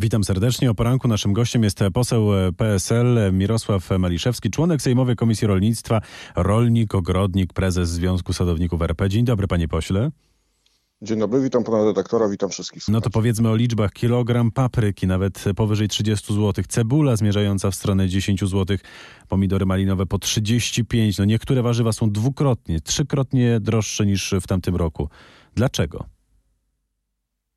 Witam serdecznie. O poranku naszym gościem jest poseł PSL Mirosław Maliszewski, członek Sejmowej Komisji Rolnictwa, rolnik, ogrodnik, prezes Związku Sadowników RP. Dzień dobry, panie pośle. Dzień dobry, witam pana redaktora, witam wszystkich. No to powiedzmy o liczbach. Kilogram papryki nawet powyżej 30 zł, cebula zmierzająca w stronę 10 zł, pomidory malinowe po 35. No niektóre warzywa są dwukrotnie, trzykrotnie droższe niż w tamtym roku. Dlaczego?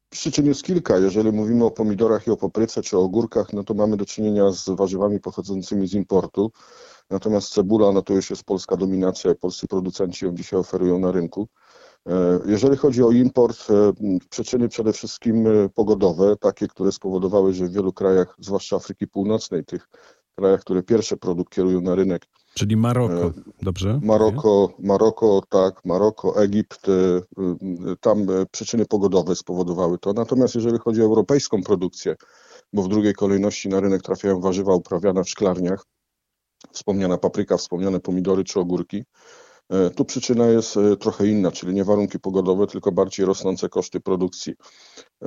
Przyczyn jest kilka. Jeżeli mówimy o pomidorach i o papryce czy o ogórkach, no to mamy do czynienia z warzywami pochodzącymi z importu. Natomiast cebula, no to już jest polska dominacja i polscy producenci ją dzisiaj oferują na rynku. E, jeżeli chodzi o import, e, przyczyny przede wszystkim e, pogodowe, takie, które spowodowały, że w wielu krajach, zwłaszcza Afryki Północnej, tych krajach, które pierwsze produkt kierują na rynek. Czyli Maroko, dobrze? Maroko, Maroko, tak, Maroko, Egipt, tam przyczyny pogodowe spowodowały to. Natomiast jeżeli chodzi o europejską produkcję, bo w drugiej kolejności na rynek trafiają warzywa uprawiane w szklarniach, wspomniana papryka, wspomniane pomidory czy ogórki, E, tu przyczyna jest e, trochę inna, czyli nie warunki pogodowe, tylko bardziej rosnące koszty produkcji.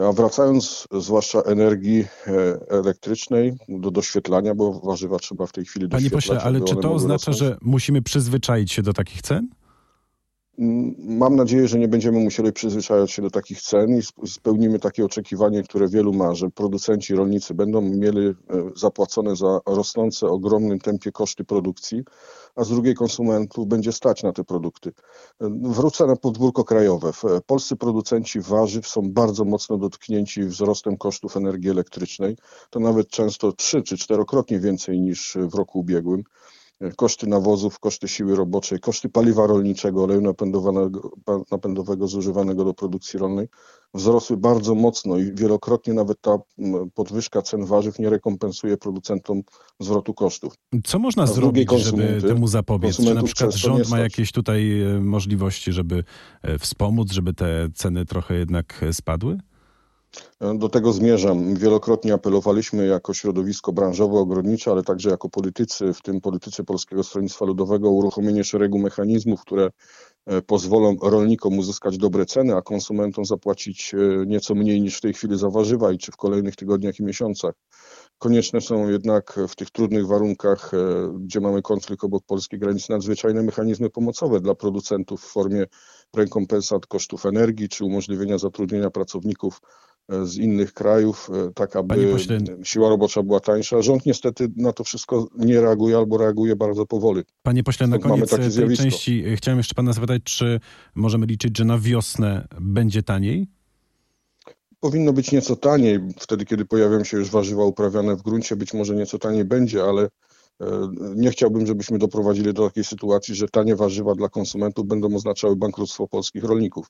A wracając zwłaszcza energii e, elektrycznej do doświetlania, bo warzywa trzeba w tej chwili doświetlać. Panie pośle, ale czy to oznacza, rosnąć? że musimy przyzwyczaić się do takich cen? Mam nadzieję, że nie będziemy musieli przyzwyczajać się do takich cen i spełnimy takie oczekiwanie, które wielu ma, że producenci, rolnicy będą mieli e, zapłacone za rosnące ogromnym tempie koszty produkcji, a z drugiej konsumentów będzie stać na te produkty. E, wrócę na podwórko krajowe. Polscy producenci warzyw są bardzo mocno dotknięci wzrostem kosztów energii elektrycznej. To nawet często trzy czy czterokrotnie więcej niż w roku ubiegłym koszty nawozów, koszty siły roboczej, koszty paliwa rolniczego, oleju napędowego zużywanego do produkcji rolnej wzrosły bardzo mocno i wielokrotnie nawet ta podwyżka cen warzyw nie rekompensuje producentom zwrotu kosztów. Co można zrobić, żeby temu zapobiec? Czy na przykład rząd ma jakieś tutaj e, możliwości, żeby e, wspomóc, żeby te ceny trochę jednak e, spadły? Do tego zmierzam. Wielokrotnie apelowaliśmy jako środowisko branżowe, ogrodnicze, ale także jako politycy, w tym politycy Polskiego Stronnictwa Ludowego, o uruchomienie szeregu mechanizmów, które e, pozwolą rolnikom uzyskać dobre ceny, a konsumentom zapłacić e, nieco mniej niż w tej chwili za warzywa i czy w kolejnych tygodniach i miesiącach. Konieczne są jednak w tych trudnych warunkach, e, gdzie mamy konflikt obok polskiej granicy, nadzwyczajne mechanizmy pomocowe dla producentów w formie rekompensat kosztów energii czy umożliwienia zatrudnienia pracowników z innych krajów, e, tak aby siła robocza była tańsza. Rząd niestety na to wszystko nie reaguje albo reaguje bardzo powoli. Panie pośle, na koniec tej zjawisko. części e, chciałem jeszcze pana zapytać, czy możemy liczyć, że na wiosnę będzie taniej? Powinno być nieco taniej. Wtedy, kiedy pojawią się już warzywa uprawiane w gruncie, być może nieco taniej będzie, ale nie chciałbym, żebyśmy doprowadzili do takiej sytuacji, że tanie warzywa dla konsumentów będą oznaczały bankructwo polskich rolników.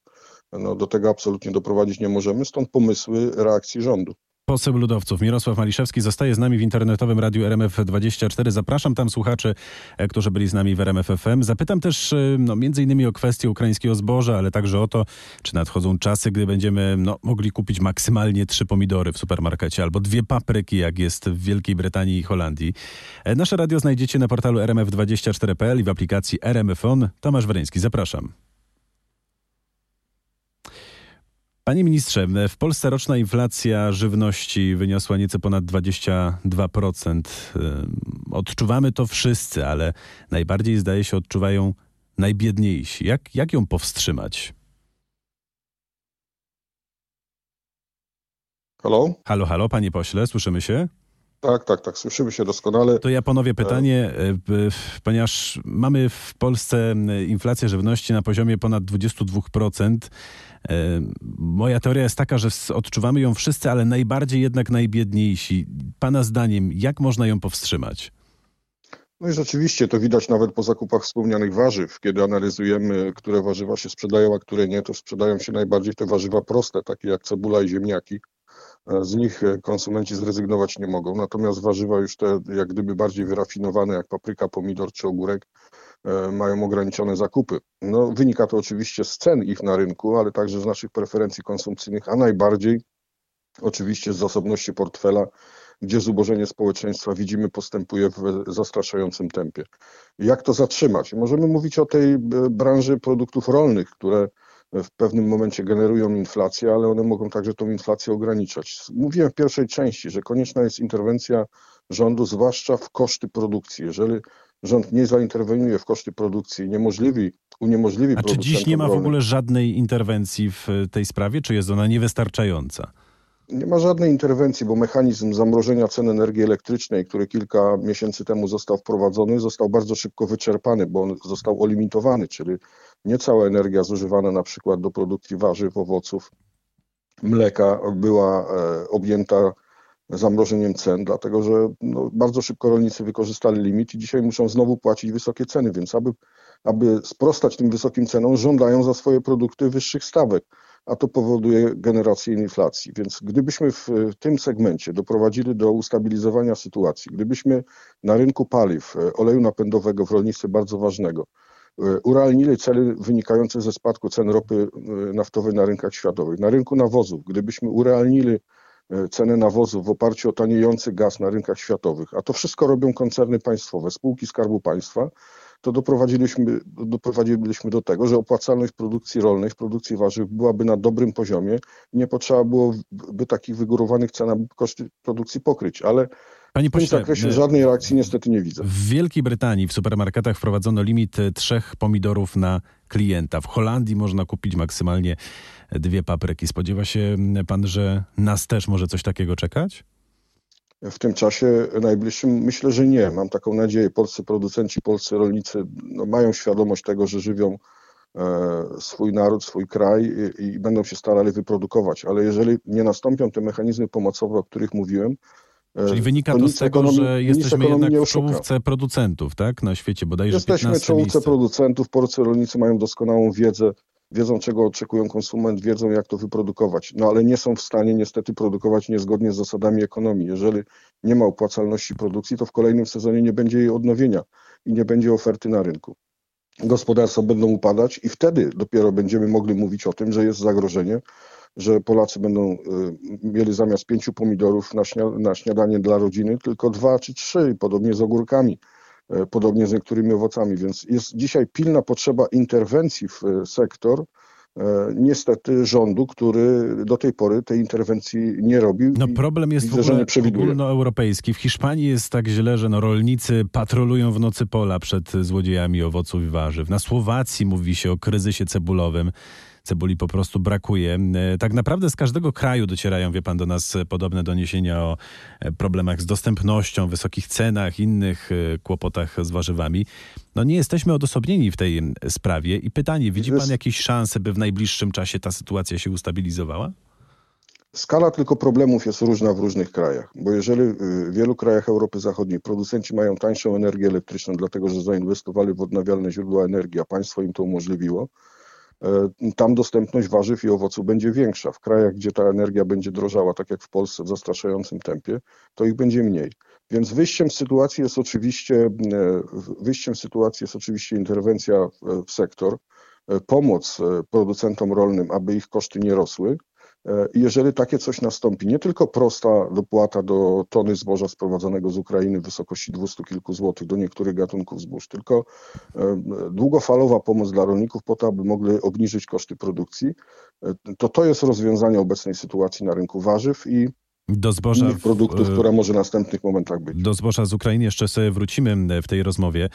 No, do tego absolutnie doprowadzić nie możemy, stąd pomysły reakcji rządu. Poseł Ludowców Mirosław Maliszewski zostaje z nami w internetowym radiu RMF24. Zapraszam tam słuchaczy, e, którzy byli z nami w RMF FM. Zapytam też e, no, między innymi o kwestię ukraińskiego zboża, ale także o to, czy nadchodzą czasy, gdy będziemy no, mogli kupić maksymalnie trzy pomidory w supermarkecie albo dwie papryki, jak jest w Wielkiej Brytanii i Holandii. E, nasze radio znajdziecie na portalu rmf24.pl i w aplikacji RMF On. Tomasz Weryński, zapraszam. Panie ministrze, w Polsce roczna inflacja żywności wyniosła nieco ponad 22%. Odczuwamy to wszyscy, ale najbardziej zdaje się odczuwają najbiedniejsi. Jak, jak ją powstrzymać? Halo? Halo, halo, panie pośle, słyszymy się? Tak, tak, tak, słyszymy się doskonale. To ja ponowię pytanie, e, ponieważ mamy w Polsce inflację żywności na poziomie ponad 22%. E, moja teoria jest taka, że odczuwamy ją wszyscy, ale najbardziej jednak najbiedniejsi. Pana zdaniem, jak można ją powstrzymać? No i rzeczywiście to widać nawet po zakupach wspomnianych warzyw. Kiedy analizujemy, które warzywa się sprzedają, a które nie, to sprzedają się najbardziej te warzywa proste, takie jak cebula i ziemniaki. E, z nich e, konsumenci zrezygnować nie mogą. Natomiast warzywa już te jak gdyby bardziej wyrafinowane, jak papryka, pomidor czy ogórek, e, mają ograniczone zakupy. No, wynika to oczywiście z cen ich na rynku, ale także z naszych preferencji konsumpcyjnych, a najbardziej oczywiście z zasobności portfela, gdzie zubożenie społeczeństwa widzimy postępuje w zastraszającym tempie. Jak to zatrzymać? Możemy mówić o tej branży produktów rolnych, które w pewnym momencie generują inflację, ale one mogą także tą inflację ograniczać. Mówiłem w pierwszej części, że konieczna jest interwencja rządu, zwłaszcza w koszty produkcji. Jeżeli rząd nie zainterweniuje w koszty produkcji, niemożliwi, uniemożliwi A czy dziś nie ma w ogóle żadnej interwencji w tej sprawie, czy jest ona niewystarczająca? Nie ma żadnej interwencji, bo mechanizm zamrożenia cen energii elektrycznej, który kilka miesięcy temu został wprowadzony, został bardzo szybko wyczerpany, bo on został olimitowany, czyli nie cała energia zużywana na przykład do produkcji warzyw, owoców, mleka była e, objęta zamrożeniem cen, dlatego że no, bardzo szybko rolnicy wykorzystali limit i dzisiaj muszą znowu płacić wysokie ceny, więc aby, aby sprostać tym wysokim cenom, żądają za swoje produkty wyższych stawek, a to powoduje generację inflacji. Więc gdybyśmy w tym segmencie doprowadzili do ustabilizowania sytuacji, gdybyśmy na rynku paliw, e, oleju napędowego w rolnictwie bardzo ważnego, e, urealnili cele wynikające ze spadku cen ropy e, naftowej na rynkach światowych, na rynku nawozów, gdybyśmy urealnili ceny nawozów w oparciu o taniejący gaz na rynkach światowych, a to wszystko robią koncerny państwowe, spółki Skarbu Państwa, to doprowadziliśmy, doprowadziliśmy do tego, że opłacalność produkcji rolnej, produkcji warzyw byłaby na dobrym poziomie nie potrzeba byłoby takich wygórowanych cen, koszty produkcji pokryć, ale Panie w tym pośle, zakresie e, żadnej reakcji niestety nie widzę. W Wielkiej Brytanii w supermarketach wprowadzono limit trzech pomidorów na klienta. W Holandii można kupić maksymalnie dwie papryki. Spodziewa się pan, że nas też może coś takiego czekać? W tym czasie najbliższym myślę, że nie. Mam taką nadzieję. Polscy producenci, polscy rolnicy no, mają świadomość tego, że żywią e, swój naród, swój kraj i, i, będą się starali wyprodukować. Ale jeżeli nie nastąpią te mechanizmy pomocowe, o których mówiłem, e, Czyli wynika to, z tego, ekonomii, że jesteśmy jednak w czołówce producentów, tak? Na świecie bodajże Jesteśmy w czołówce miejsce. producentów. Polscy rolnicy mają doskonałą wiedzę wiedzą czego oczekują konsument, wiedzą jak to wyprodukować, no ale nie są w stanie niestety produkować niezgodnie z zasadami ekonomii. Jeżeli nie ma opłacalności produkcji, to w kolejnym sezonie nie będzie jej odnowienia i nie będzie oferty na rynku. Gospodarstwa będą upadać i wtedy dopiero będziemy mogli mówić o tym, że jest zagrożenie, że Polacy będą y, mieli zamiast pięciu pomidorów na, śnia na śniadanie dla rodziny tylko dwa czy trzy, podobnie z ogórkami podobnie z niektórymi owocami, więc jest dzisiaj pilna potrzeba interwencji w e, sektor, e, niestety rządu, który do tej pory tej interwencji nie robił. No problem jest widzę, w ogóle ogólnoeuropejski. W Hiszpanii jest tak źle, że no rolnicy patrolują w nocy pola przed złodziejami owoców i warzyw. Na Słowacji mówi się o kryzysie cebulowym cebuli po prostu brakuje. E, tak naprawdę z każdego kraju docierają, wie pan, do nas podobne doniesienia o e, problemach z dostępnością, wysokich cenach, innych e, kłopotach z warzywami. No nie jesteśmy odosobnieni w tej sprawie i pytanie, widzi pan jakieś szanse, by w najbliższym czasie ta sytuacja się ustabilizowała? Skala tylko problemów jest różna w różnych krajach, bo jeżeli w wielu krajach Europy Zachodniej producenci mają tańszą energię elektryczną, dlatego że zainwestowali w odnawialne źródła energii, a państwo im to umożliwiło, tam dostępność warzyw i owoców będzie większa. W krajach, gdzie ta energia będzie drożała, tak jak w Polsce w zastraszającym tempie, to ich będzie mniej. Więc wyjściem z sytuacji jest oczywiście, e, wyjściem z sytuacji jest oczywiście interwencja w sektor, e, pomoc producentom rolnym, aby ich koszty nie rosły, E, jeżeli takie coś nastąpi, nie tylko prosta dopłata do tony zboża sprowadzonego z Ukrainy w wysokości 200 kilku złotych do niektórych gatunków zbóż, tylko e, długofalowa pomoc dla rolników po to, aby mogli obniżyć koszty produkcji, e, to to jest rozwiązanie obecnej sytuacji na rynku warzyw i do zboża innych produktów, w, które może w następnych momentach być. Do zboża z Ukrainy jeszcze sobie wrócimy w tej rozmowie.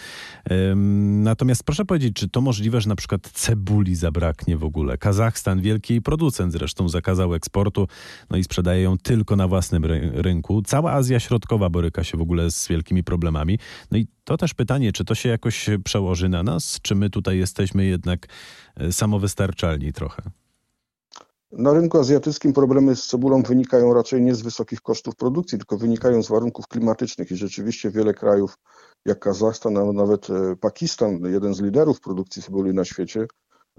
Natomiast proszę powiedzieć, czy to możliwe, że na przykład cebuli zabraknie w ogóle? Kazachstan, wielki producent zresztą, zakazał eksportu, no i sprzedaje ją tylko na własnym rynku. Cała Azja Środkowa boryka się w ogóle z wielkimi problemami. No i to też pytanie, czy to się jakoś przełoży na nas, czy my tutaj jesteśmy jednak e, samowystarczalni trochę? Na rynku azjatyckim problemy z cebulą wynikają raczej nie z wysokich kosztów produkcji, tylko wynikają z warunków klimatycznych i rzeczywiście wiele krajów, jak Kazachstan, a nawet e, Pakistan, jeden z liderów produkcji cebuli na świecie,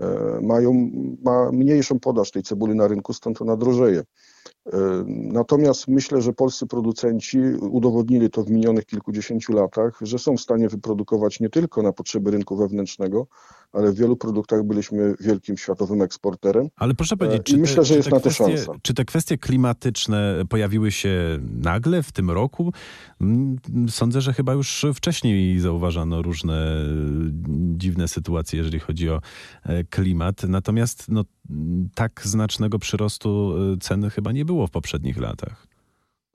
e, mają ma mniejszą podaż tej cebuli na rynku, stąd ona drożeje. Natomiast myślę, że polscy producenci udowodnili to w minionych kilkudziesięciu latach, że są w stanie wyprodukować nie tylko na potrzeby rynku wewnętrznego, ale w wielu produktach byliśmy wielkim światowym eksporterem. Ale proszę powiedzieć, czy I myślę, te, że czy jest te na to kwestie, szansa. Czy te kwestie klimatyczne pojawiły się nagle w tym roku? Mm, Sądzę, że chyba już wcześniej zauważano różne dziwne sytuacje, jeżeli chodzi o e, klimat. Natomiast no, tak znacznego przyrostu e, ceny chyba nie było w poprzednich latach.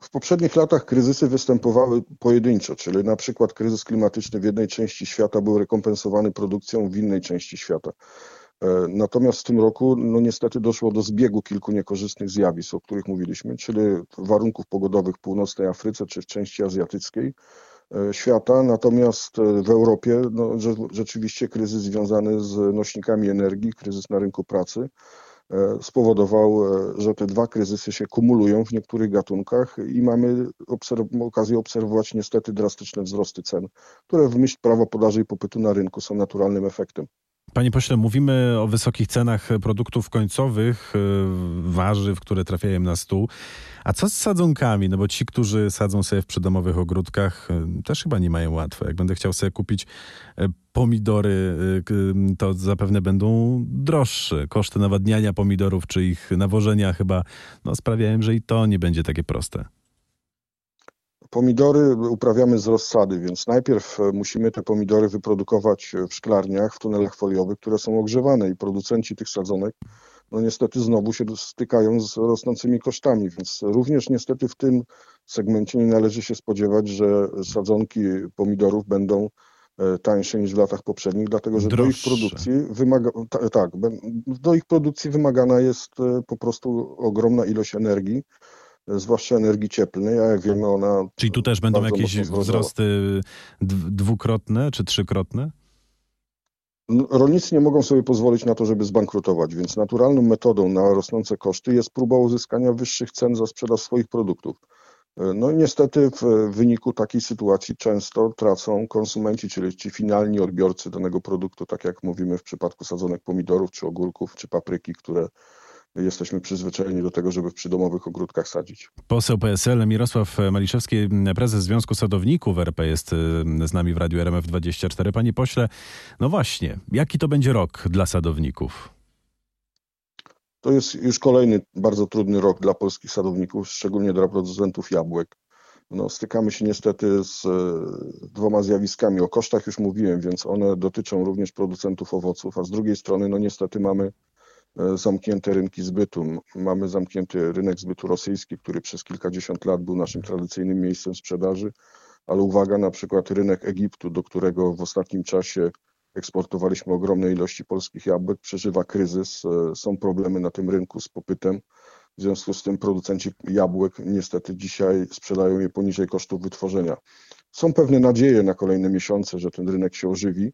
W poprzednich latach kryzysy występowały pojedynczo, czyli na przykład kryzys klimatyczny w jednej części świata był rekompensowany produkcją w innej części świata. E, Natomiast w tym roku, no niestety, doszło do zbiegu kilku niekorzystnych zjawisk, o których mówiliśmy, czyli warunków pogodowych w północnej Afryce czy w części azjatyckiej e, świata. Natomiast e, w Europie no, rzeczywiście kryzys związany z nośnikami energii, kryzys na rynku pracy spowodował, że te dwa kryzysy się kumulują w niektórych gatunkach i mamy obserw- okazję obserwować niestety drastyczne wzrosty cen, które w myśl prawa podaży i popytu na rynku są naturalnym efektem. Panie pośle, mówimy o wysokich cenach produktów końcowych, y, warzyw, które trafiają na stół. A co z sadzonkami? No bo ci, którzy sadzą sobie w przydomowych ogródkach, y, też chyba nie mają łatwo. Jak będę chciał sobie kupić y, pomidory, to zapewne będą droższe. Koszty nawadniania pomidorów czy ich nawożenia chyba no, sprawiają, że i to nie będzie takie proste. Pomidory uprawiamy z rozsady, więc najpierw e, musimy te pomidory wyprodukować w szklarniach, w tunelach foliowych, które są ogrzewane i producenci tych sadzonek no niestety znowu się stykają z rosnącymi kosztami, więc również niestety w tym segmencie nie należy się spodziewać, że sadzonki pomidorów będą e, tańsze niż w latach poprzednich, dlatego że do ich produkcji wymaga, ta, tak, do ich produkcji wymagana jest e, po prostu ogromna ilość energii, e, zwłaszcza energii cieplnej, a jak wiemy ona Czyli tu też będą jakieś wzrosty dw- dwukrotne czy trzykrotne? Rolnicy nie mogą sobie pozwolić na to, żeby zbankrutować, więc naturalną metodą na rosnące koszty jest próba uzyskania wyższych cen za sprzedaż swoich produktów. E, No i niestety w wyniku takiej sytuacji często tracą konsumenci, czyli ci finalni odbiorcy danego produktu, tak jak mówimy w przypadku sadzonek pomidorów, czy ogórków, czy papryki, które jesteśmy przyzwyczajeni do tego, żeby w przydomowych ogródkach sadzić. Poseł PSL Mirosław Maliszewski, prezes Związku Sadowników RP jest y, z nami w Radiu RMF24. Panie pośle, no właśnie, jaki to będzie rok dla sadowników? To jest już kolejny bardzo trudny rok dla polskich sadowników, szczególnie dla producentów jabłek. No, stykamy się niestety z e, dwoma zjawiskami. O kosztach już mówiłem, więc one dotyczą również producentów owoców, a z drugiej strony, no niestety mamy zamknięte rynki zbytu. Mamy zamknięty rynek zbytu rosyjski, który przez kilkadziesiąt lat był naszym tradycyjnym miejscem sprzedaży, ale uwaga, na przykład rynek Egiptu, do którego w ostatnim czasie eksportowaliśmy ogromne ilości polskich jabłek, przeżywa kryzys. E, Są problemy na tym rynku z popytem. W związku z tym producenci jabłek niestety dzisiaj sprzedają je poniżej kosztów wytworzenia. Są pewne nadzieje na kolejne miesiące, że ten rynek się ożywi.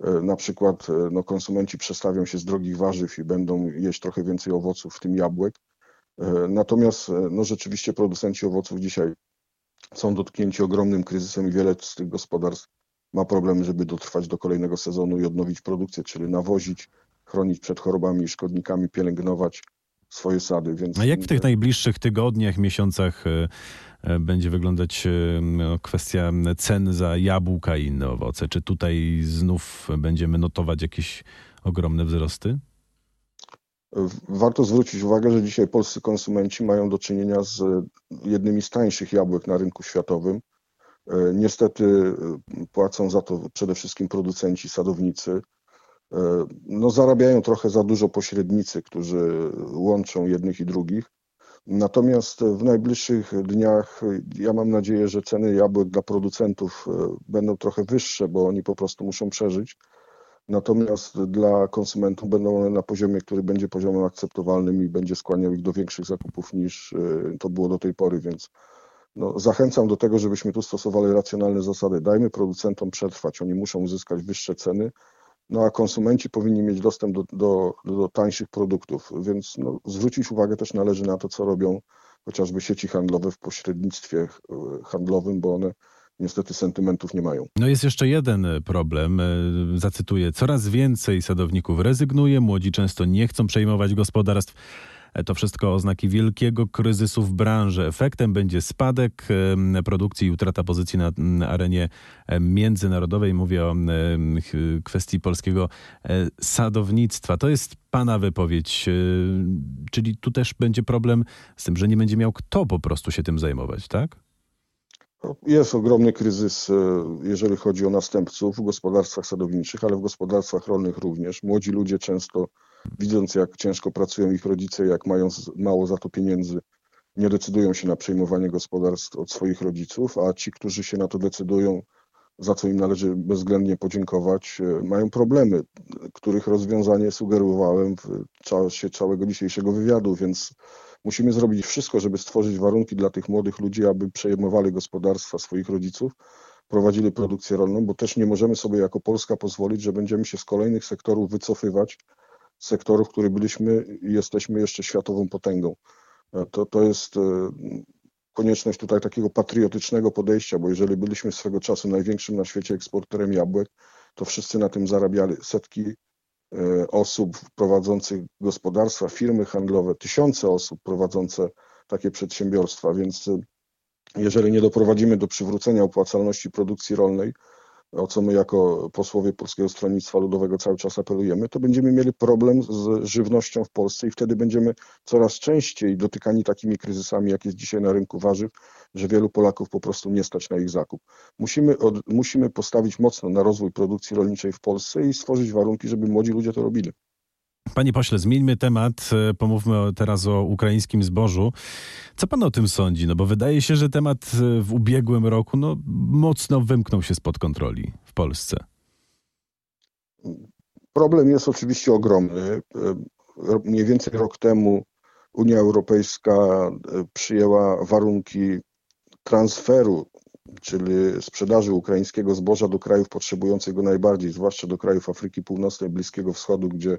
E, Na przykład e, no, konsumenci przestawią się z drogich warzyw i będą jeść trochę więcej owoców, w tym jabłek. E, Natomiast no, rzeczywiście producenci owoców dzisiaj są dotknięci ogromnym kryzysem i wiele z tych gospodarstw ma problemy, żeby dotrwać do kolejnego sezonu i odnowić produkcję, czyli nawozić, chronić przed chorobami i szkodnikami, pielęgnować swoje sady. Więc A jak w tych najbliższych tygodniach, miesiącach y, y, będzie wyglądać y, no, kwestia cen za jabłka i inne owoce? Czy tutaj znów będziemy notować jakieś ogromne wzrosty? Warto zwrócić uwagę, że dzisiaj polscy konsumenci mają do czynienia z jednymi z tańszych jabłek na rynku światowym. E, Niestety e, płacą za to przede wszystkim producenci, sadownicy. E, No, zarabiają trochę za dużo pośrednicy, którzy łączą jednych i drugich. Natomiast w najbliższych dniach ja mam nadzieję, że ceny jabłek dla producentów e, będą trochę wyższe, bo oni po prostu muszą przeżyć. Natomiast dla konsumentów będą one na poziomie, który będzie poziomem akceptowalnym i będzie skłaniał ich do większych zakupów niż e, to było do tej pory, więc no, zachęcam do tego, żebyśmy tu stosowali racjonalne zasady. Dajmy producentom przetrwać, oni muszą uzyskać wyższe ceny, no a konsumenci powinni mieć dostęp do, do, do tańszych produktów, więc no, zwrócić uwagę też należy na to, co robią chociażby sieci handlowe w pośrednictwie e, handlowym, bo one niestety sentymentów nie mają. No jest jeszcze jeden problem. y, Zacytuję. Coraz więcej sadowników rezygnuje, młodzi często nie chcą przejmować gospodarstw. To wszystko oznaki wielkiego kryzysu w branży. Efektem będzie spadek produkcji i utrata pozycji na arenie międzynarodowej. Mówię o kwestii polskiego sadownictwa. To jest Pana wypowiedź. Czyli tu też będzie problem z tym, że nie będzie miał kto po prostu się tym zajmować, tak? Jest ogromny kryzys, e, jeżeli chodzi o następców w gospodarstwach sadowniczych, ale w gospodarstwach rolnych również. Młodzi ludzie często, widząc jak ciężko pracują ich rodzice, jak mają mało za to pieniędzy, nie decydują się na przejmowanie gospodarstw od swoich rodziców, a ci, którzy się na to decydują, za co im należy bezwzględnie podziękować, e, mają problemy, których rozwiązanie sugerowałem w czasie całego dzisiejszego wywiadu, więc Musimy zrobić wszystko, żeby stworzyć warunki dla tych młodych ludzi, aby przejmowali gospodarstwa swoich rodziców, prowadzili produkcję rolną, bo też nie możemy sobie jako Polska pozwolić, że będziemy się z kolejnych sektorów wycofywać, sektorów, w których byliśmy i jesteśmy jeszcze światową potęgą. E, to, to jest e, konieczność tutaj takiego patriotycznego podejścia, bo jeżeli byliśmy swego czasu największym na świecie eksporterem jabłek, to wszyscy na tym zarabiali setki E, osób prowadzących gospodarstwa, firmy handlowe, tysiące osób prowadzące takie przedsiębiorstwa, więc jeżeli nie doprowadzimy do przywrócenia opłacalności produkcji rolnej, o co my jako posłowie Polskiego Stronnictwa Ludowego cały czas apelujemy, to będziemy mieli problem z żywnością w Polsce i wtedy będziemy coraz częściej dotykani takimi kryzysami, jak jest dzisiaj na rynku warzyw, że wielu Polaków po prostu nie stać na ich zakup. Musimy, od, musimy postawić mocno na rozwój produkcji rolniczej w Polsce i stworzyć warunki, żeby młodzi ludzie to robili. Panie pośle, zmieńmy temat. E, pomówmy teraz o ukraińskim zbożu. Co pan o tym sądzi? No bo wydaje się, że temat e, w ubiegłym roku no, mocno wymknął się spod kontroli w Polsce. Problem jest oczywiście ogromny. E, mniej więcej rok temu Unia Europejska przyjęła warunki transferu, czyli sprzedaży ukraińskiego zboża do krajów potrzebujących go najbardziej, zwłaszcza do krajów Afryki Północnej, Bliskiego Wschodu, gdzie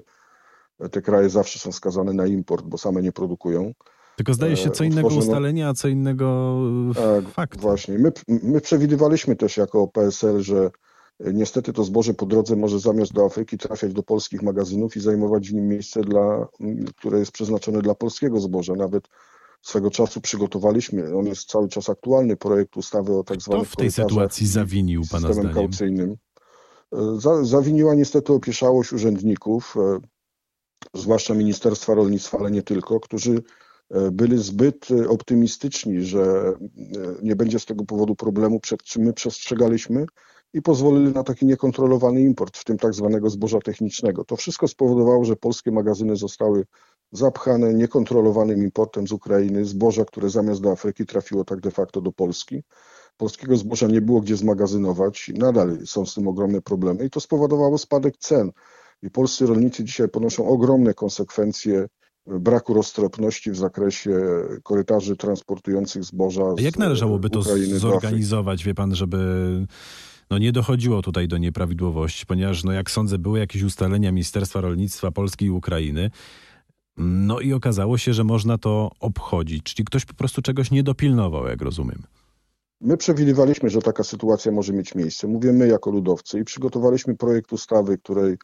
te kraje zawsze są skazane na import, bo same nie produkują. Tylko zdaje się co innego ustalenia, a co innego tak, fakt. Właśnie. My, my przewidywaliśmy też jako PSL, że niestety to zboże po drodze może zamiast do Afryki trafiać do polskich magazynów i zajmować w nim miejsce, dla, które jest przeznaczone dla polskiego zboża. Nawet swego czasu przygotowaliśmy, on jest cały czas aktualny, projekt ustawy o tak zwanym w tej sytuacji zawinił Pana systemem zdaniem? kaucyjnym. E, zawiniła niestety opieszałość urzędników, e, zwłaszcza Ministerstwa Rolnictwa, ale nie tylko, którzy e, byli zbyt e, optymistyczni, że e, nie będzie z tego powodu problemu, przed czym my przestrzegaliśmy i pozwolili na taki niekontrolowany import, w tym tak zwanego zboża technicznego. To wszystko spowodowało, że polskie magazyny zostały zapchane niekontrolowanym importem z Ukrainy, zboża, które zamiast do Afryki trafiło tak de facto do Polski. Polskiego zboża nie było gdzie zmagazynować, nadal są z tym ogromne problemy i to spowodowało spadek cen. I polscy rolnicy dzisiaj ponoszą ogromne konsekwencje braku roztropności w zakresie korytarzy transportujących zboża. A jak należałoby to zorganizować, wie pan, żeby no nie dochodziło tutaj do nieprawidłowości, ponieważ, no jak sądzę, były jakieś ustalenia Ministerstwa Rolnictwa Polski i Ukrainy. No i okazało się, że można to obchodzić, czyli ktoś po prostu czegoś nie dopilnował, jak rozumiem. My przewidywaliśmy, że taka sytuacja może mieć miejsce. Mówię my jako ludowcy i przygotowaliśmy projekt ustawy, której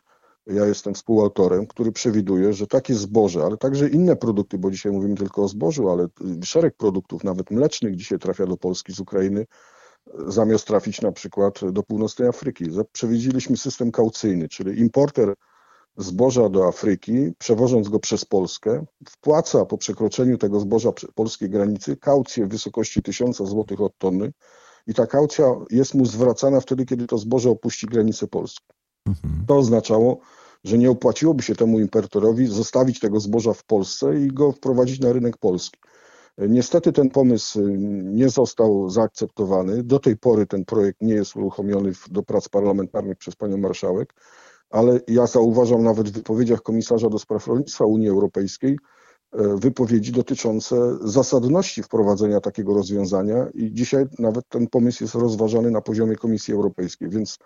ja jestem współautorem, który przewiduje, że takie zboże, ale także inne produkty, bo dzisiaj mówimy tylko o zbożu, ale szereg produktów, nawet mlecznych, dzisiaj trafia do Polski z Ukrainy, zamiast trafić na przykład do północnej Afryki. Przewidzieliśmy system kaucyjny, czyli importer zboża do Afryki, przewożąc go przez Polskę, wpłaca po przekroczeniu tego zboża polskiej granicy kaucję w wysokości 1000 zł od tony i ta kaucja jest mu zwracana wtedy, kiedy to zboże opuści granicę Polski. Mhm. To oznaczało, że nie opłaciłoby się temu importorowi zostawić tego zboża w Polsce i go wprowadzić na rynek polski. Niestety ten pomysł nie został zaakceptowany. Do tej pory ten projekt nie jest uruchomiony do prac parlamentarnych przez panią marszałek, ale ja zauważam nawet w wypowiedziach komisarza do spraw rolnictwa Unii Europejskiej, wypowiedzi dotyczące zasadności wprowadzenia takiego rozwiązania i dzisiaj nawet ten pomysł jest rozważany na poziomie Komisji Europejskiej, więc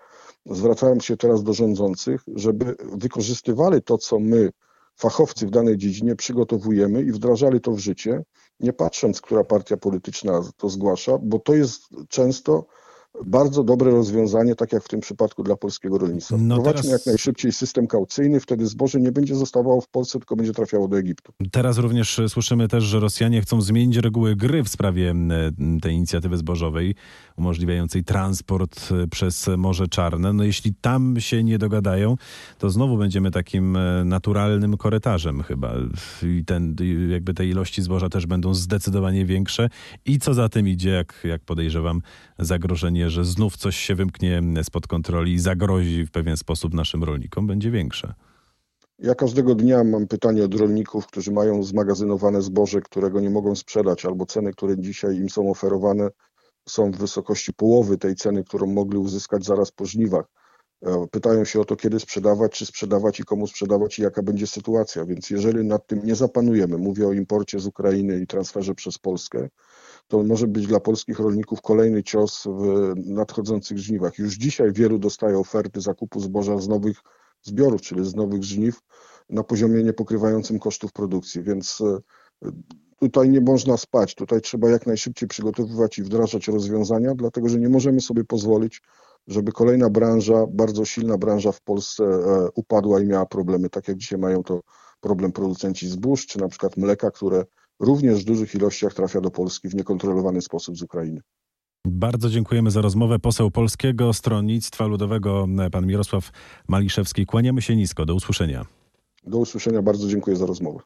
zwracałem się teraz do rządzących, żeby wykorzystywali to, co my, fachowcy w danej dziedzinie, przygotowujemy i wdrażali to w życie, nie patrząc, która partia polityczna to zgłasza, bo to jest często bardzo dobre rozwiązanie, tak jak w tym przypadku dla polskiego rolnictwa. No Wprowadźmy teraz- jak najszybciej system kaucyjny, wtedy zboże nie będzie zostawało w Polsce, tylko będzie trafiało do Egiptu. Teraz również słyszymy też, że Rosjanie chcą zmienić reguły gry w sprawie tej inicjatywy zbożowej, umożliwiającej transport e, przez Morze Czarne. No jeśli tam się nie dogadają, to znowu będziemy takim e, naturalnym korytarzem chyba. I ten, jakby te ilości zboża też będą zdecydowanie większe. I co za tym idzie, jak, jak podejrzewam, zagrożenie, że znów coś się wymknie spod kontroli i zagrozi w pewien sposób naszym rolnikom, będzie większe. Ja każdego dnia mam pytanie od rolników, którzy mają zmagazynowane zboże, którego nie mogą sprzedać, albo ceny, które dzisiaj im są oferowane, są w wysokości połowy tej ceny, którą mogli uzyskać zaraz po żniwach. E, Pytają się o to, kiedy sprzedawać, czy sprzedawać i komu sprzedawać i jaka będzie sytuacja. Więc jeżeli nad tym nie zapanujemy, mówię o imporcie z Ukrainy i transferze przez Polskę, to może być dla polskich rolników kolejny cios w nadchodzących żniwach. Już dzisiaj wielu dostaje oferty zakupu zboża z nowych zbiorów, czyli z nowych żniw na poziomie niepokrywającym kosztów produkcji, więc e, tutaj nie można spać. Tutaj trzeba jak najszybciej przygotowywać i wdrażać rozwiązania, dlatego że nie możemy sobie pozwolić, żeby kolejna branża, bardzo silna branża w Polsce e, upadła i miała problemy, tak jak dzisiaj mają to problem producenci zbóż, czy na przykład mleka, które również w dużych ilościach trafia do Polski w niekontrolowany sposób z Ukrainy. Bardzo dziękujemy za rozmowę. Poseł Polskiego Stronnictwa Ludowego, pan Mirosław Maliszewski. Kłaniamy się nisko. Do usłyszenia. Do usłyszenia, bardzo dziękuję za rozmowę.